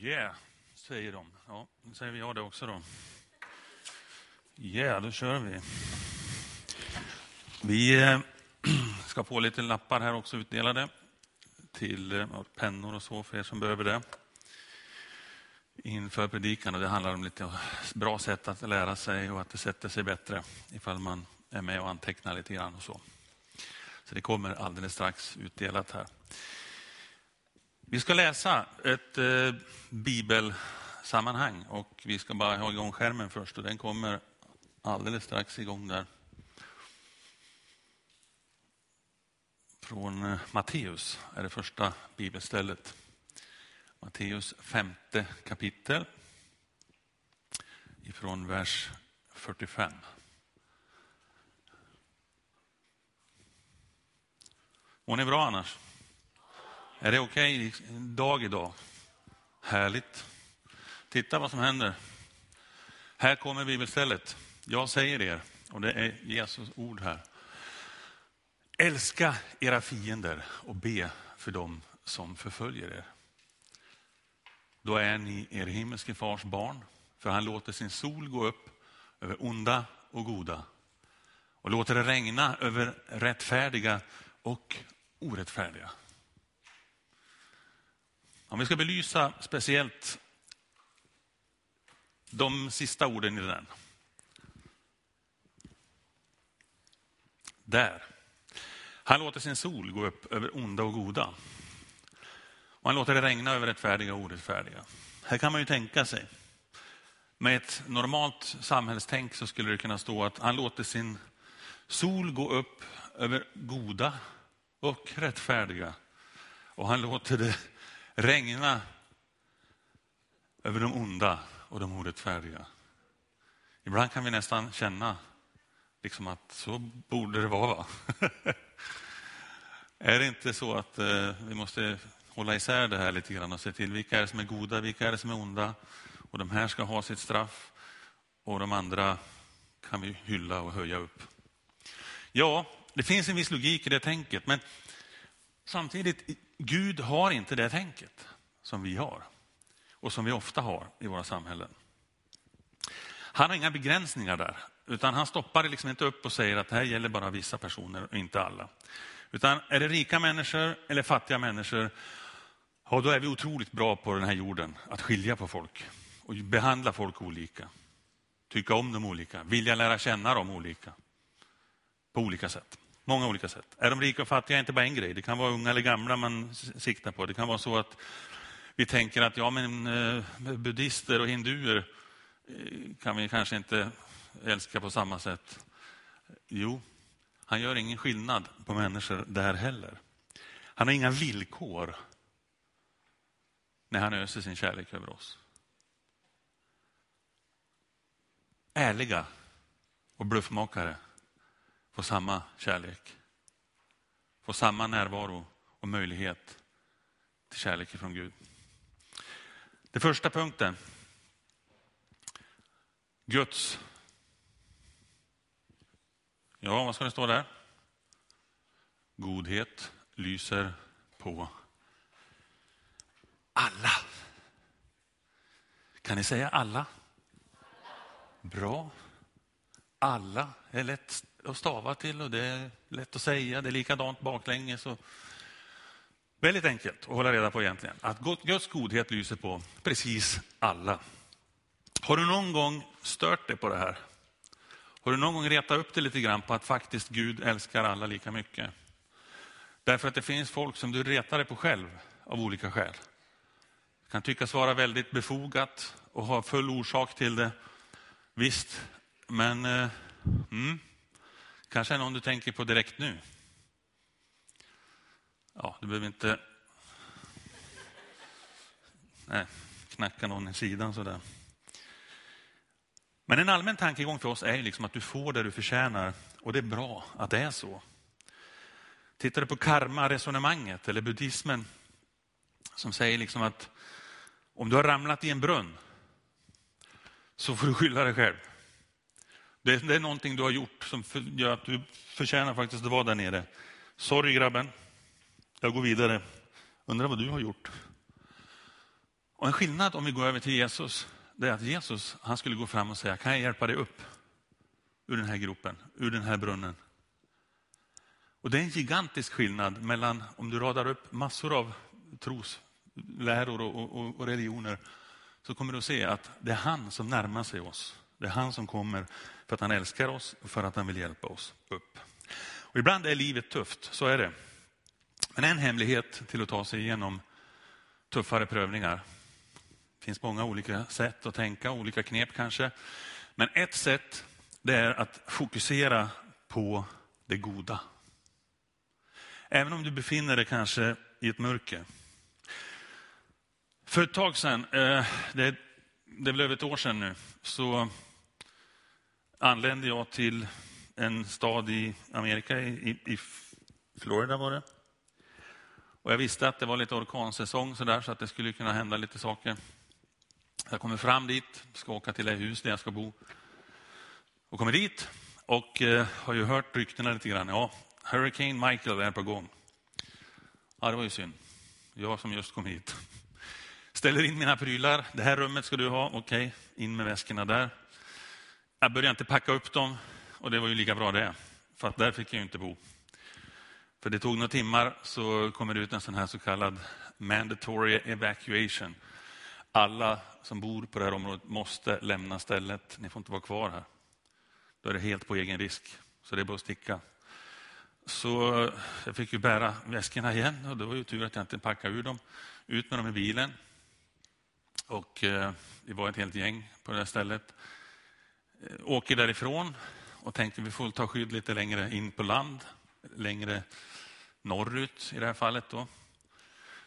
Yeah, säger de. Ja, då säger vi ja det också då. Yeah, då kör vi. Vi eh, ska få lite lappar här också utdelade till eh, pennor och så för er som behöver det inför predikan. Och det handlar om lite bra sätt att lära sig och att det sätter sig bättre ifall man är med och antecknar lite grann och så. Så det kommer alldeles strax utdelat här. Vi ska läsa ett eh, bibelsammanhang och vi ska bara ha igång skärmen först och den kommer alldeles strax igång där. Från eh, Matteus är det första bibelstället. Matteus femte kapitel ifrån vers 45. Mår ni bra annars? Är det okej okay? dag idag? Härligt. Titta vad som händer. Här kommer bibelstället. Jag säger er, och det är Jesus ord här. Älska era fiender och be för dem som förföljer er. Då är ni er himmelske fars barn, för han låter sin sol gå upp över onda och goda och låter det regna över rättfärdiga och orättfärdiga. Om vi ska belysa speciellt de sista orden i den. Där. Han låter sin sol gå upp över onda och goda. Och han låter det regna över rättfärdiga och orättfärdiga. Här kan man ju tänka sig. Med ett normalt samhällstänk så skulle det kunna stå att han låter sin sol gå upp över goda och rättfärdiga. Och han låter det regna över de onda och de orättfärdiga. Ibland kan vi nästan känna liksom att så borde det vara. är det inte så att eh, vi måste hålla isär det här lite grann och se till vilka är det som är goda, vilka är det som är onda och de här ska ha sitt straff och de andra kan vi hylla och höja upp. Ja, det finns en viss logik i det tänket, men samtidigt, Gud har inte det tänket som vi har och som vi ofta har i våra samhällen. Han har inga begränsningar där, utan han stoppar det liksom inte upp och säger att det här gäller bara vissa personer och inte alla. Utan är det rika människor eller fattiga människor, ja, då är vi otroligt bra på den här jorden att skilja på folk och behandla folk olika. Tycka om dem olika, vilja lära känna dem olika. På olika sätt. Många olika sätt. Är de rika och fattiga är inte bara en grej. Det kan vara unga eller gamla man siktar på. Det kan vara så att vi tänker att ja, men eh, buddister och hinduer eh, kan vi kanske inte älska på samma sätt. Jo, han gör ingen skillnad på människor där heller. Han har inga villkor när han öser sin kärlek över oss. Ärliga och bluffmakare får samma kärlek, får samma närvaro och möjlighet till kärlek från Gud. Den första punkten. Guds. Ja, vad ska det stå där? Godhet lyser på alla. Kan ni säga alla? Bra. Alla är lätt att stava till och det är lätt att säga. Det är likadant baklänges. Och väldigt enkelt att hålla reda på egentligen. Att Guds godhet lyser på precis alla. Har du någon gång stört dig på det här? Har du någon gång retat upp dig lite grann på att faktiskt Gud älskar alla lika mycket? Därför att det finns folk som du retar dig på själv av olika skäl. Det kan tyckas vara väldigt befogat och ha full orsak till det. Visst, men eh, mm, kanske är någon du tänker på direkt nu. Ja, du behöver inte nej, knacka någon i sidan sådär. Men en allmän tankegång för oss är liksom att du får det du förtjänar och det är bra att det är så. Tittar du på karma-resonemanget eller buddhismen som säger liksom att om du har ramlat i en brunn så får du skylla dig själv. Det är, det är någonting du har gjort som gör att du förtjänar faktiskt att vara där nere. Sorry grabben, jag går vidare. Undrar vad du har gjort? Och en skillnad om vi går över till Jesus, det är att Jesus han skulle gå fram och säga, kan jag hjälpa dig upp ur den här gropen, ur den här brunnen? Och det är en gigantisk skillnad mellan om du radar upp massor av trosläror och, och, och religioner, så kommer du att se att det är han som närmar sig oss. Det är han som kommer för att han älskar oss och för att han vill hjälpa oss upp. Och ibland är livet tufft, så är det. Men en hemlighet till att ta sig igenom tuffare prövningar. Det finns många olika sätt att tänka, olika knep kanske. Men ett sätt det är att fokusera på det goda. Även om du befinner dig kanske i ett mörker. För ett tag sedan, det det, det blev ett år sedan nu, så anlände jag till en stad i Amerika, i, i Florida var det. Och jag visste att det var lite orkansäsong så, där, så att det skulle kunna hända lite saker. Jag kommer fram dit, ska åka till det hus där jag ska bo. Och kommer dit och eh, har ju hört ryktena lite grann. Ja, Hurricane Michael är på gång. Ja, det var ju synd. Jag som just kom hit. Ställer in mina prylar. Det här rummet ska du ha. Okej, okay. in med väskorna där. Jag började inte packa upp dem och det var ju lika bra det. För att där fick jag ju inte bo. För det tog några timmar så kommer det ut en sån här så kallad mandatory evacuation. Alla som bor på det här området måste lämna stället. Ni får inte vara kvar här. Då är det helt på egen risk. Så det är bara att sticka. Så jag fick ju bära väskorna igen och det var ju tur att jag inte packade ur dem. Ut med dem i bilen. Och eh, vi var ett helt gäng på det här stället. Eh, åker därifrån och tänkte vi får ta skydd lite längre in på land. Längre norrut i det här fallet. Då.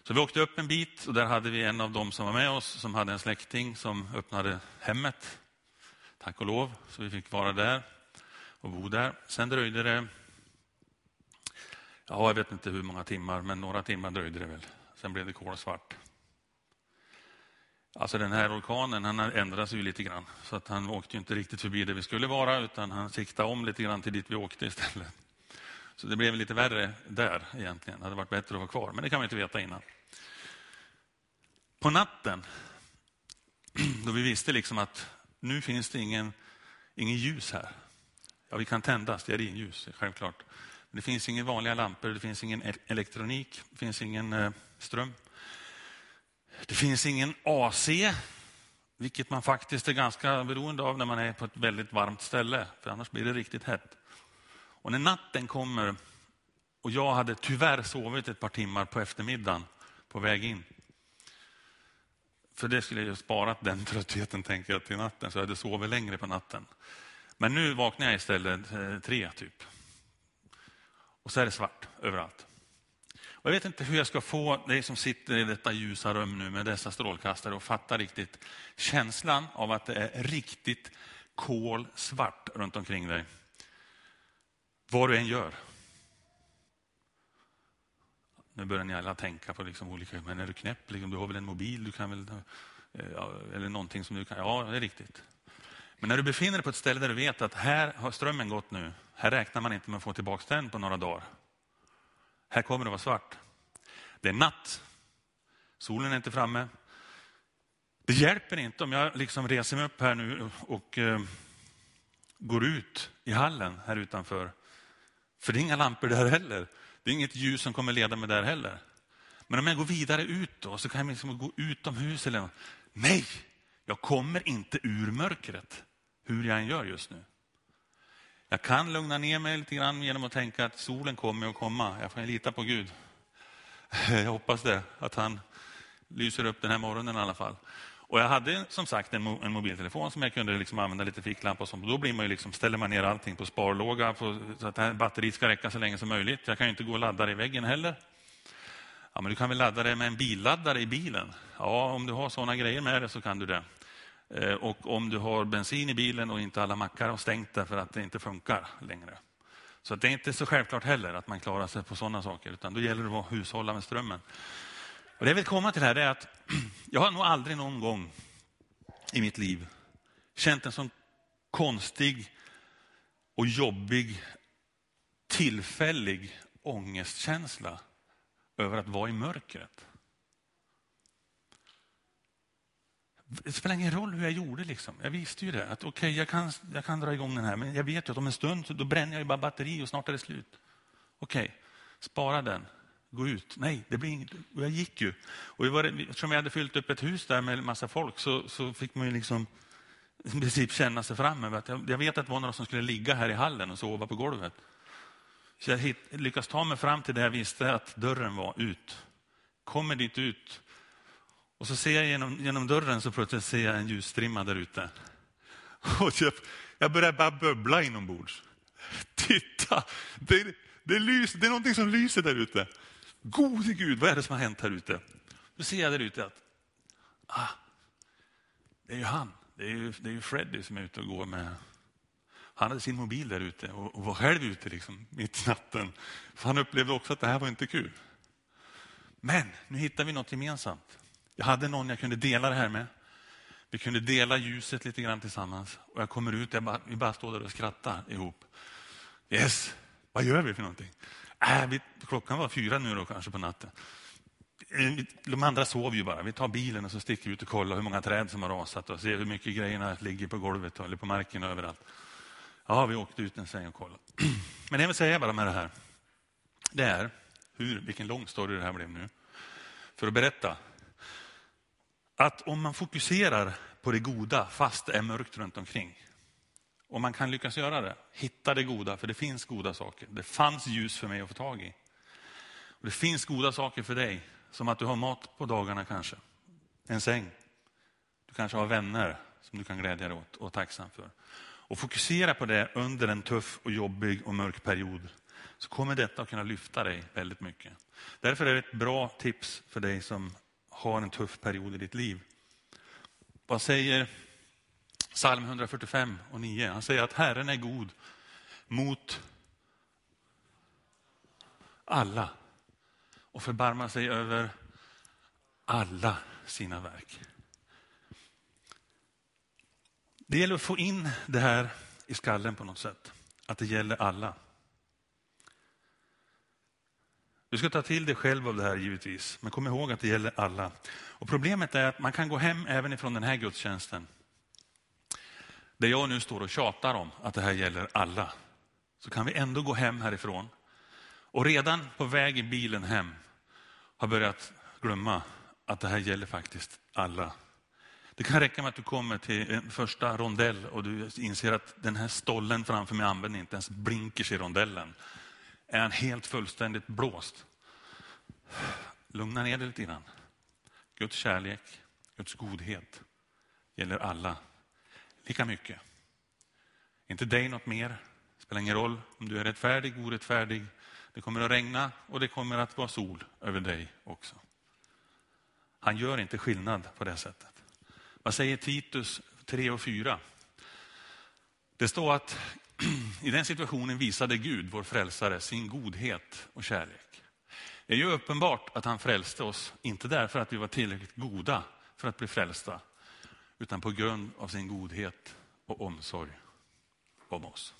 Så vi åkte upp en bit och där hade vi en av dem som var med oss som hade en släkting som öppnade hemmet. Tack och lov, så vi fick vara där och bo där. Sen dröjde det, ja, jag vet inte hur många timmar, men några timmar dröjde det väl. Sen blev det kolsvart. Alltså den här orkanen han ändrades ju lite grann. Så att han åkte inte riktigt förbi där vi skulle vara utan han siktade om lite grann till dit vi åkte istället. Så det blev lite värre där egentligen. Det hade varit bättre att vara kvar, men det kan man inte veta innan. På natten, då vi visste liksom att nu finns det ingen, ingen ljus här. Ja, vi kan tända stearinljus, självklart. Men det finns inga vanliga lampor, det finns ingen elektronik, det finns ingen eh, ström. Det finns ingen AC, vilket man faktiskt är ganska beroende av när man är på ett väldigt varmt ställe, för annars blir det riktigt hett. Och när natten kommer, och jag hade tyvärr sovit ett par timmar på eftermiddagen på väg in. För det skulle jag ju sparat den tröttheten tänker jag till natten, så jag hade sovit längre på natten. Men nu vaknar jag istället eh, tre typ. Och så är det svart överallt. Och jag vet inte hur jag ska få dig som sitter i detta ljusa rum nu med dessa strålkastare att fatta riktigt känslan av att det är riktigt kolsvart runt omkring dig. Vad du än gör. Nu börjar ni alla tänka på liksom olika, men är du knäpp? Liksom, du har väl en mobil? Du kan väl, eh, eller någonting som du kan... Ja, det är riktigt. Men när du befinner dig på ett ställe där du vet att här har strömmen gått nu, här räknar man inte med att få tillbaka den på några dagar. Här kommer det vara svart. Det är natt. Solen är inte framme. Det hjälper inte om jag liksom reser mig upp här nu och eh, går ut i hallen här utanför. För det är inga lampor där heller. Det är inget ljus som kommer leda mig där heller. Men om jag går vidare ut då, så kan jag liksom gå utomhus eller Nej, jag kommer inte ur mörkret hur jag än gör just nu. Jag kan lugna ner mig lite grann genom att tänka att solen kommer att komma. Jag får lita på Gud. Jag hoppas det, att han lyser upp den här morgonen i alla fall. Och jag hade som sagt en, en mobiltelefon som jag kunde liksom använda lite ficklampa och sånt. Då blir man ju liksom, ställer man ner allting på sparlåga på, så att här batteriet ska räcka så länge som möjligt. Jag kan ju inte gå och ladda det i väggen heller. Ja, men du kan väl ladda det med en billaddare i bilen? Ja, om du har sådana grejer med dig så kan du det. Eh, och om du har bensin i bilen och inte alla mackar har stängt därför att det inte funkar längre. Så det är inte så självklart heller att man klarar sig på sådana saker, utan då gäller det att hushålla med strömmen. Och det jag vill komma till här är att jag har nog aldrig någon gång i mitt liv känt en sån konstig och jobbig tillfällig ångestkänsla över att vara i mörkret. Det spelar ingen roll hur jag gjorde. Liksom. Jag visste ju det. att okay, jag, kan, jag kan dra igång den här, men jag vet ju att om en stund så då bränner jag ju bara batteri och snart är det slut. Okej, okay, spara den. Gå ut. Nej, det blir inget. Och jag gick ju. Och var, eftersom jag hade fyllt upp ett hus där med en massa folk så, så fick man ju liksom i princip känna sig fram över att jag, jag, vet att det var några som skulle ligga här i hallen och sova på golvet. Så jag hitt, lyckas ta mig fram till där jag visste att dörren var ut. Kommer dit ut och så ser jag genom, genom dörren så plötsligt ser jag en ljusstrimma där ute. Och jag, jag börjar bara bubbla inombords. Titta, det, det, lys, det är någonting som lyser där ute. Gode Gud, vad är det som har hänt här ute? Då ser jag där ute att ah, det är ju han. Det är ju, det är ju Freddy som är ute och går med han hade sin mobil där ute och, och var själv ute liksom, mitt i natten. För han upplevde också att det här var inte kul. Men nu hittar vi något gemensamt. Jag hade någon jag kunde dela det här med. Vi kunde dela ljuset lite grann tillsammans. Och jag kommer ut, jag bara, vi bara står där och skrattar ihop. Yes, vad gör vi för någonting? Äh, vi, klockan var fyra nu då kanske på natten. Eh, de andra sov ju bara. Vi tar bilen och så sticker vi ut och kollar hur många träd som har rasat och ser hur mycket grejerna ligger på golvet eller på marken och överallt. Ja, vi åkte ut en sväng och kollade. Men det jag vill säga bara med det här, det är hur, vilken lång story det här blev nu. För att berätta att om man fokuserar på det goda fast det är mörkt runt omkring. Om man kan lyckas göra det, hitta det goda, för det finns goda saker. Det fanns ljus för mig att få tag i. Och det finns goda saker för dig, som att du har mat på dagarna kanske. En säng. Du kanske har vänner som du kan glädja dig åt och vara tacksam för. Och fokusera på det under en tuff och jobbig och mörk period så kommer detta att kunna lyfta dig väldigt mycket. Därför är det ett bra tips för dig som har en tuff period i ditt liv. Vad säger psalm 145 och 9? Han säger att Herren är god mot alla och förbarmar sig över alla sina verk. Det gäller att få in det här i skallen på något sätt, att det gäller alla. Du ska ta till dig själv av det här givetvis, men kom ihåg att det gäller alla. Och Problemet är att man kan gå hem även ifrån den här gudstjänsten, där jag nu står och tjatar om att det här gäller alla. Så kan vi ändå gå hem härifrån och redan på väg i bilen hem har börjat glömma att det här gäller faktiskt alla. Det kan räcka med att du kommer till en första rondell och du inser att den här stollen framför mig använder inte ens blinkers i rondellen är han helt fullständigt blåst. Lugna ner dig lite grann. Guds kärlek, Guds godhet gäller alla lika mycket. Inte dig något mer. Det spelar ingen roll om du är rättfärdig, orättfärdig. Det kommer att regna och det kommer att vara sol över dig också. Han gör inte skillnad på det sättet. Vad säger Titus 3 och 4? Det står att i den situationen visade Gud, vår frälsare, sin godhet och kärlek. Det är ju uppenbart att han frälste oss, inte därför att vi var tillräckligt goda för att bli frälsta, utan på grund av sin godhet och omsorg om oss.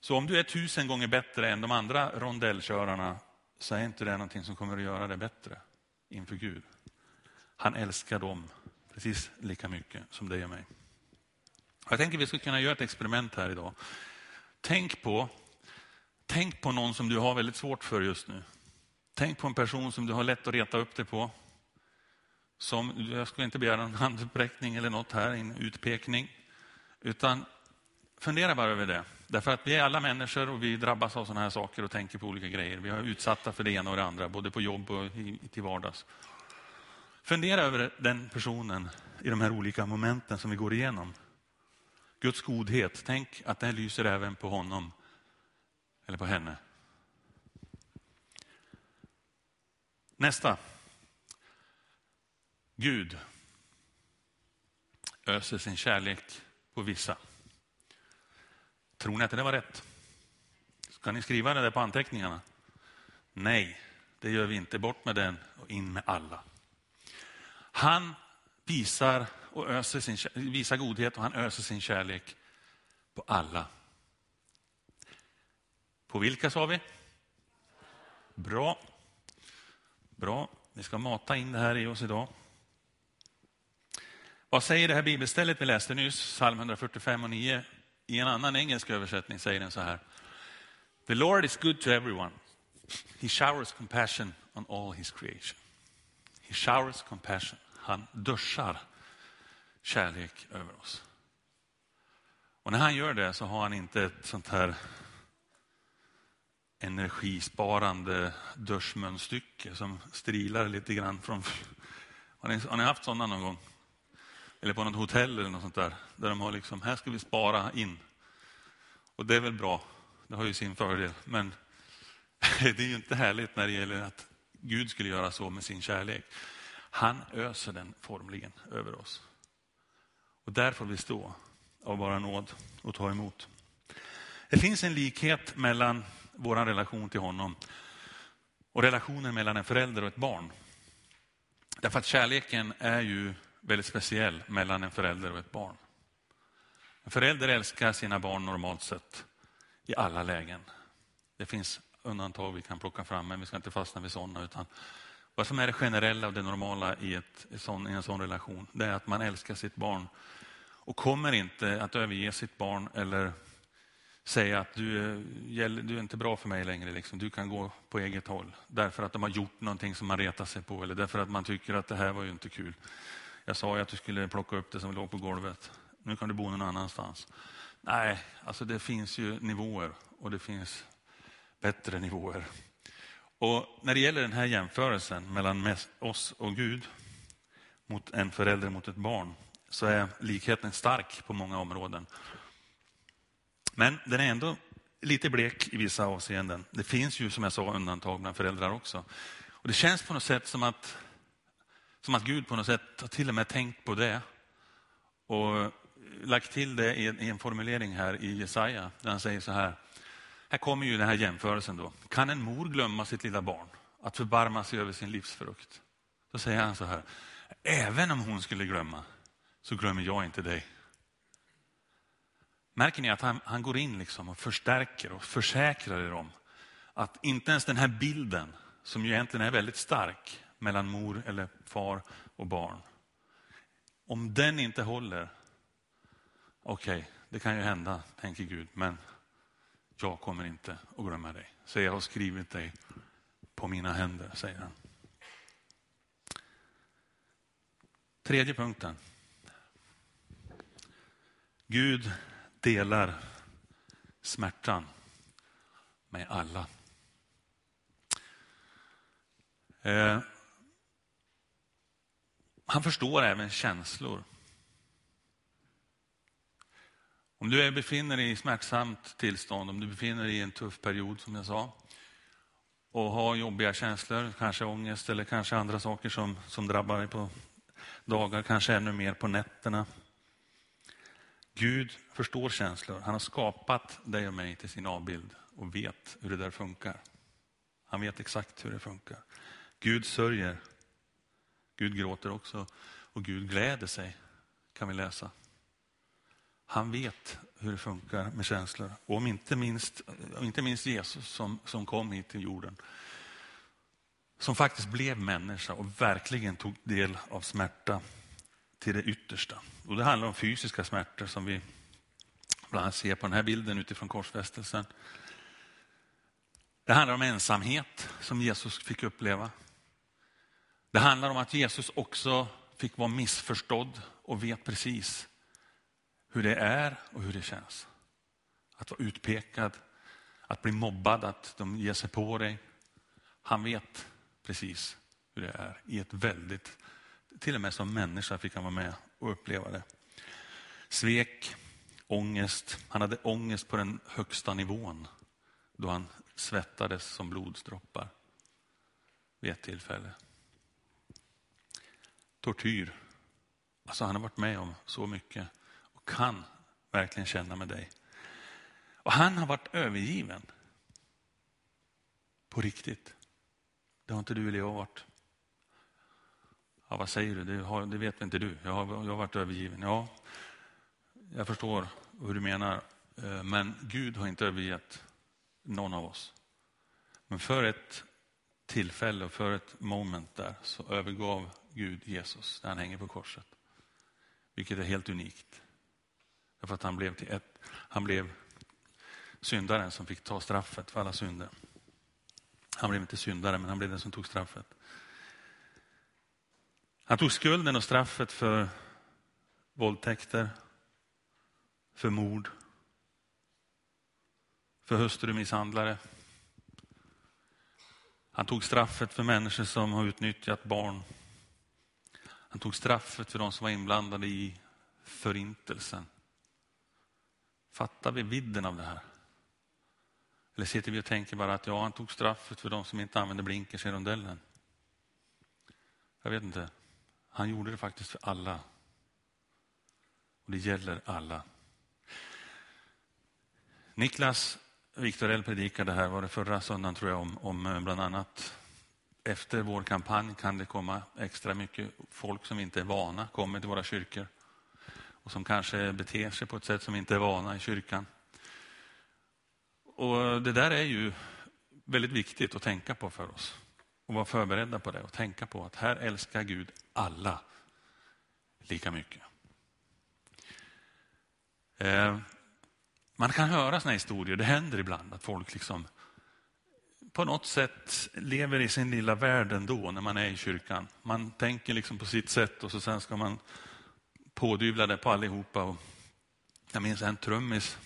Så om du är tusen gånger bättre än de andra rondellkörarna så är inte det någonting som kommer att göra dig bättre inför Gud. Han älskar dem precis lika mycket som dig och mig. Jag tänker att vi skulle kunna göra ett experiment här idag. Tänk på, tänk på någon som du har väldigt svårt för just nu. Tänk på en person som du har lätt att reta upp dig på. Som, jag skulle inte begära en handuppräckning eller något här, en utpekning. Utan fundera bara över det. Därför att vi är alla människor och vi drabbas av sådana här saker och tänker på olika grejer. Vi är utsatta för det ena och det andra, både på jobb och till vardags. Fundera över den personen i de här olika momenten som vi går igenom. Guds godhet, tänk att den lyser även på honom eller på henne. Nästa. Gud öser sin kärlek på vissa. Tror ni att det var rätt? Ska ni skriva det där på anteckningarna? Nej, det gör vi inte. Bort med den och in med alla. Han visar och öser sin, visar godhet och han öser sin kärlek på alla. På vilka sa vi? Bra. Bra. Vi ska mata in det här i oss idag. Vad säger det här bibelstället vi läste nyss, psalm 145 och 9? I en annan engelsk översättning säger den så här. The Lord is good to everyone. He showers compassion on all his creation. He showers compassion. Han duschar kärlek över oss. Och när han gör det så har han inte ett sånt här energisparande duschmunstycke som strilar lite grann från... Har ni, har ni haft sådana någon gång? Eller på något hotell eller något sånt där. Där de har liksom, här ska vi spara in. Och det är väl bra. Det har ju sin fördel. Men det är ju inte härligt när det gäller att Gud skulle göra så med sin kärlek. Han öser den formligen över oss. Och där får vi stå av bara nåd och ta emot. Det finns en likhet mellan vår relation till honom och relationen mellan en förälder och ett barn. Därför att kärleken är ju väldigt speciell mellan en förälder och ett barn. En förälder älskar sina barn normalt sett i alla lägen. Det finns undantag vi kan plocka fram, men vi ska inte fastna vid sådana. Utan vad som är det generella och det normala i, ett, i, sån, i en sån relation, det är att man älskar sitt barn och kommer inte att överge sitt barn eller säga att du, eh, du är inte bra för mig längre, liksom. du kan gå på eget håll. Därför att de har gjort någonting som man retar sig på eller därför att man tycker att det här var ju inte kul. Jag sa ju att du skulle plocka upp det som låg på golvet. Nu kan du bo någon annanstans. Nej, alltså det finns ju nivåer och det finns bättre nivåer. Och när det gäller den här jämförelsen mellan oss och Gud mot en förälder mot ett barn så är likheten stark på många områden. Men den är ändå lite blek i vissa avseenden. Det finns ju som jag sa undantag bland föräldrar också. Och Det känns på något sätt som att, som att Gud på något sätt har till och med tänkt på det och lagt till det i en formulering här i Jesaja där han säger så här. Här kommer ju den här jämförelsen då. Kan en mor glömma sitt lilla barn att förbarma sig över sin livsfrukt? Då säger han så här. Även om hon skulle glömma så glömmer jag inte dig. Märker ni att han, han går in liksom och förstärker och försäkrar er om att inte ens den här bilden, som ju egentligen är väldigt stark mellan mor eller far och barn, om den inte håller, okej, okay, det kan ju hända, tänker Gud, men jag kommer inte att glömma dig. Så jag har skrivit dig på mina händer, säger han. Tredje punkten. Gud delar smärtan med alla. Eh, han förstår även känslor. Om du befinner dig i smärtsamt tillstånd, om du befinner dig i en tuff period som jag sa och har jobbiga känslor, kanske ångest eller kanske andra saker som, som drabbar dig på dagar, kanske ännu mer på nätterna. Gud förstår känslor. Han har skapat dig och mig till sin avbild och vet hur det där funkar. Han vet exakt hur det funkar. Gud sörjer. Gud gråter också och Gud gläder sig, kan vi läsa. Han vet hur det funkar med känslor. Och om inte minst, inte minst Jesus som, som kom hit till jorden. Som faktiskt blev människa och verkligen tog del av smärta till det yttersta. Och det handlar om fysiska smärtor som vi bland annat ser på den här bilden utifrån korsfästelsen. Det handlar om ensamhet som Jesus fick uppleva. Det handlar om att Jesus också fick vara missförstådd och vet precis hur det är och hur det känns. Att vara utpekad, att bli mobbad, att de ger sig på dig. Han vet precis hur det är i ett väldigt till och med som människa fick han vara med och uppleva det. Svek, ångest. Han hade ångest på den högsta nivån då han svettades som blodsdroppar vid ett tillfälle. Tortyr. Alltså han har varit med om så mycket kan verkligen känna med dig. Och han har varit övergiven. På riktigt. Det har inte du eller jag varit. Ja, vad säger du? Det, har, det vet inte du. Jag har, jag har varit övergiven. Ja, jag förstår hur du menar. Eh, men Gud har inte övergett någon av oss. Men för ett tillfälle och för ett moment där så övergav Gud Jesus när han hänger på korset. vilket är helt unikt. Därför att han blev, till ett, han blev syndaren som fick ta straffet för alla synder. Han blev inte syndare, men han blev den som tog straffet. Han tog skulden och straffet för våldtäkter, för mord, för hustrumisshandlare. Han tog straffet för människor som har utnyttjat barn. Han tog straffet för de som var inblandade i förintelsen. Fattar vi vidden av det här? Eller sitter vi och tänker bara att ja, han tog straffet för de som inte använde blinkers i rondellen? Jag vet inte. Han gjorde det faktiskt för alla. Och det gäller alla. Niklas Viktorell predikade här, var det förra söndagen tror jag, om, om eh, bland annat efter vår kampanj kan det komma extra mycket folk som inte är vana, kommer till våra kyrkor och som kanske beter sig på ett sätt som inte är vana i kyrkan. Och Det där är ju väldigt viktigt att tänka på för oss och vara förberedda på det och tänka på att här älskar Gud alla lika mycket. Eh, man kan höra såna historier, det händer ibland att folk liksom på något sätt lever i sin lilla värld ändå när man är i kyrkan. Man tänker liksom på sitt sätt och så sen ska man pådyvlade på allihopa. Och jag minns en trummis,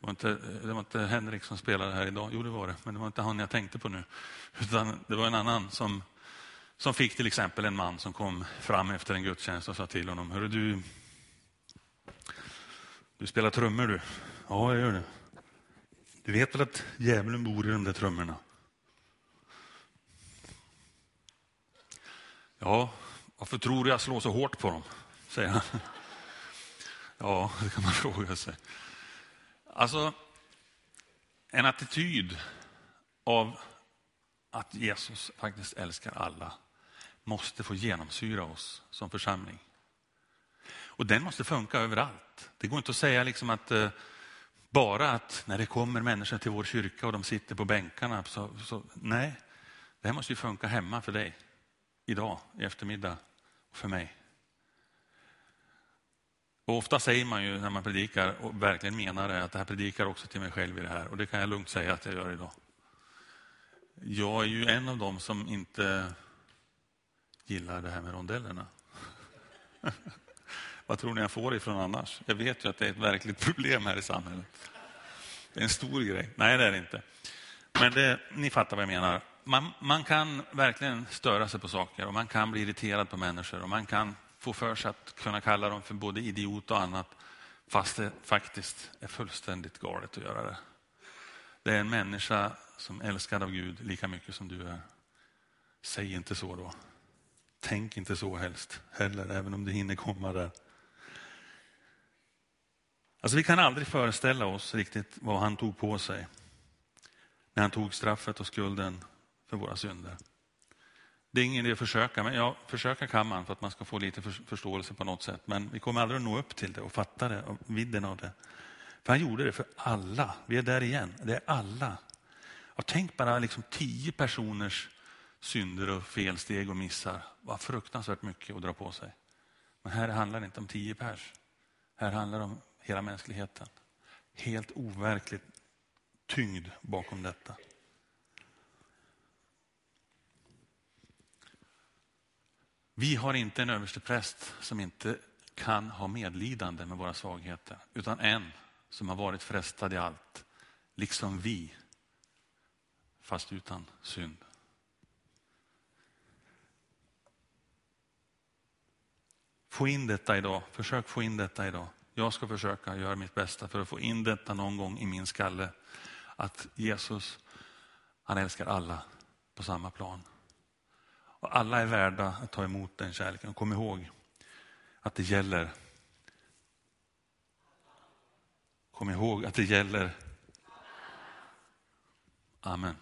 det var, inte, det var inte Henrik som spelade här idag, jo det var det, men det var inte han jag tänkte på nu. Utan det var en annan som, som fick till exempel en man som kom fram efter en gudstjänst och sa till honom, Hörru du, du spelar trummor du. Ja, jag gör det. Du vet väl att djävulen bor i de där trummorna? Ja, varför tror du jag slår så hårt på dem? Säger han. Ja, det kan man fråga sig. Alltså, en attityd av att Jesus faktiskt älskar alla måste få genomsyra oss som församling. Och den måste funka överallt. Det går inte att säga liksom att eh, bara att när det kommer människor till vår kyrka och de sitter på bänkarna. Så, så, nej, det här måste ju funka hemma för dig. Idag, i eftermiddag, och för mig. Och ofta säger man ju när man predikar och verkligen menar det att det här predikar också till mig själv i det här. Och det kan jag lugnt säga att jag gör idag. Jag är ju en av dem som inte gillar det här med rondellerna. Vad tror ni jag får ifrån annars? Jag vet ju att det är ett verkligt problem här i samhället. Det är en stor grej. Nej, det är det inte. Men det, ni fattar vad jag menar. Man, man kan verkligen störa sig på saker och man kan bli irriterad på människor och man kan få för sig att kunna kalla dem för både idiot och annat fast det faktiskt är fullständigt galet att göra det. Det är en människa som är älskad av Gud lika mycket som du är. Säg inte så då. Tänk inte så helst heller, även om det hinner komma där. Alltså vi kan aldrig föreställa oss riktigt vad han tog på sig när han tog straffet och skulden för våra synder. Det är ingen idé att försöka, men ja, försöka kan man för att man ska få lite förståelse på något sätt. Men vi kommer aldrig att nå upp till det och fatta det och vidden av det. För han gjorde det för alla. Vi är där igen. Det är alla. Och tänk bara liksom tio personers synder och felsteg och missar. Vad fruktansvärt mycket att dra på sig. Men här handlar det inte om tio pers. Här handlar det om hela mänskligheten. Helt overkligt tyngd bakom detta. Vi har inte en överstepräst som inte kan ha medlidande med våra svagheter, utan en som har varit frestad i allt, liksom vi, fast utan synd. Få in detta idag, försök få in detta idag. Jag ska försöka göra mitt bästa för att få in detta någon gång i min skalle. Att Jesus, han älskar alla på samma plan. Och alla är värda att ta emot den kärleken. Och kom ihåg att det gäller. Kom ihåg att det gäller. Amen.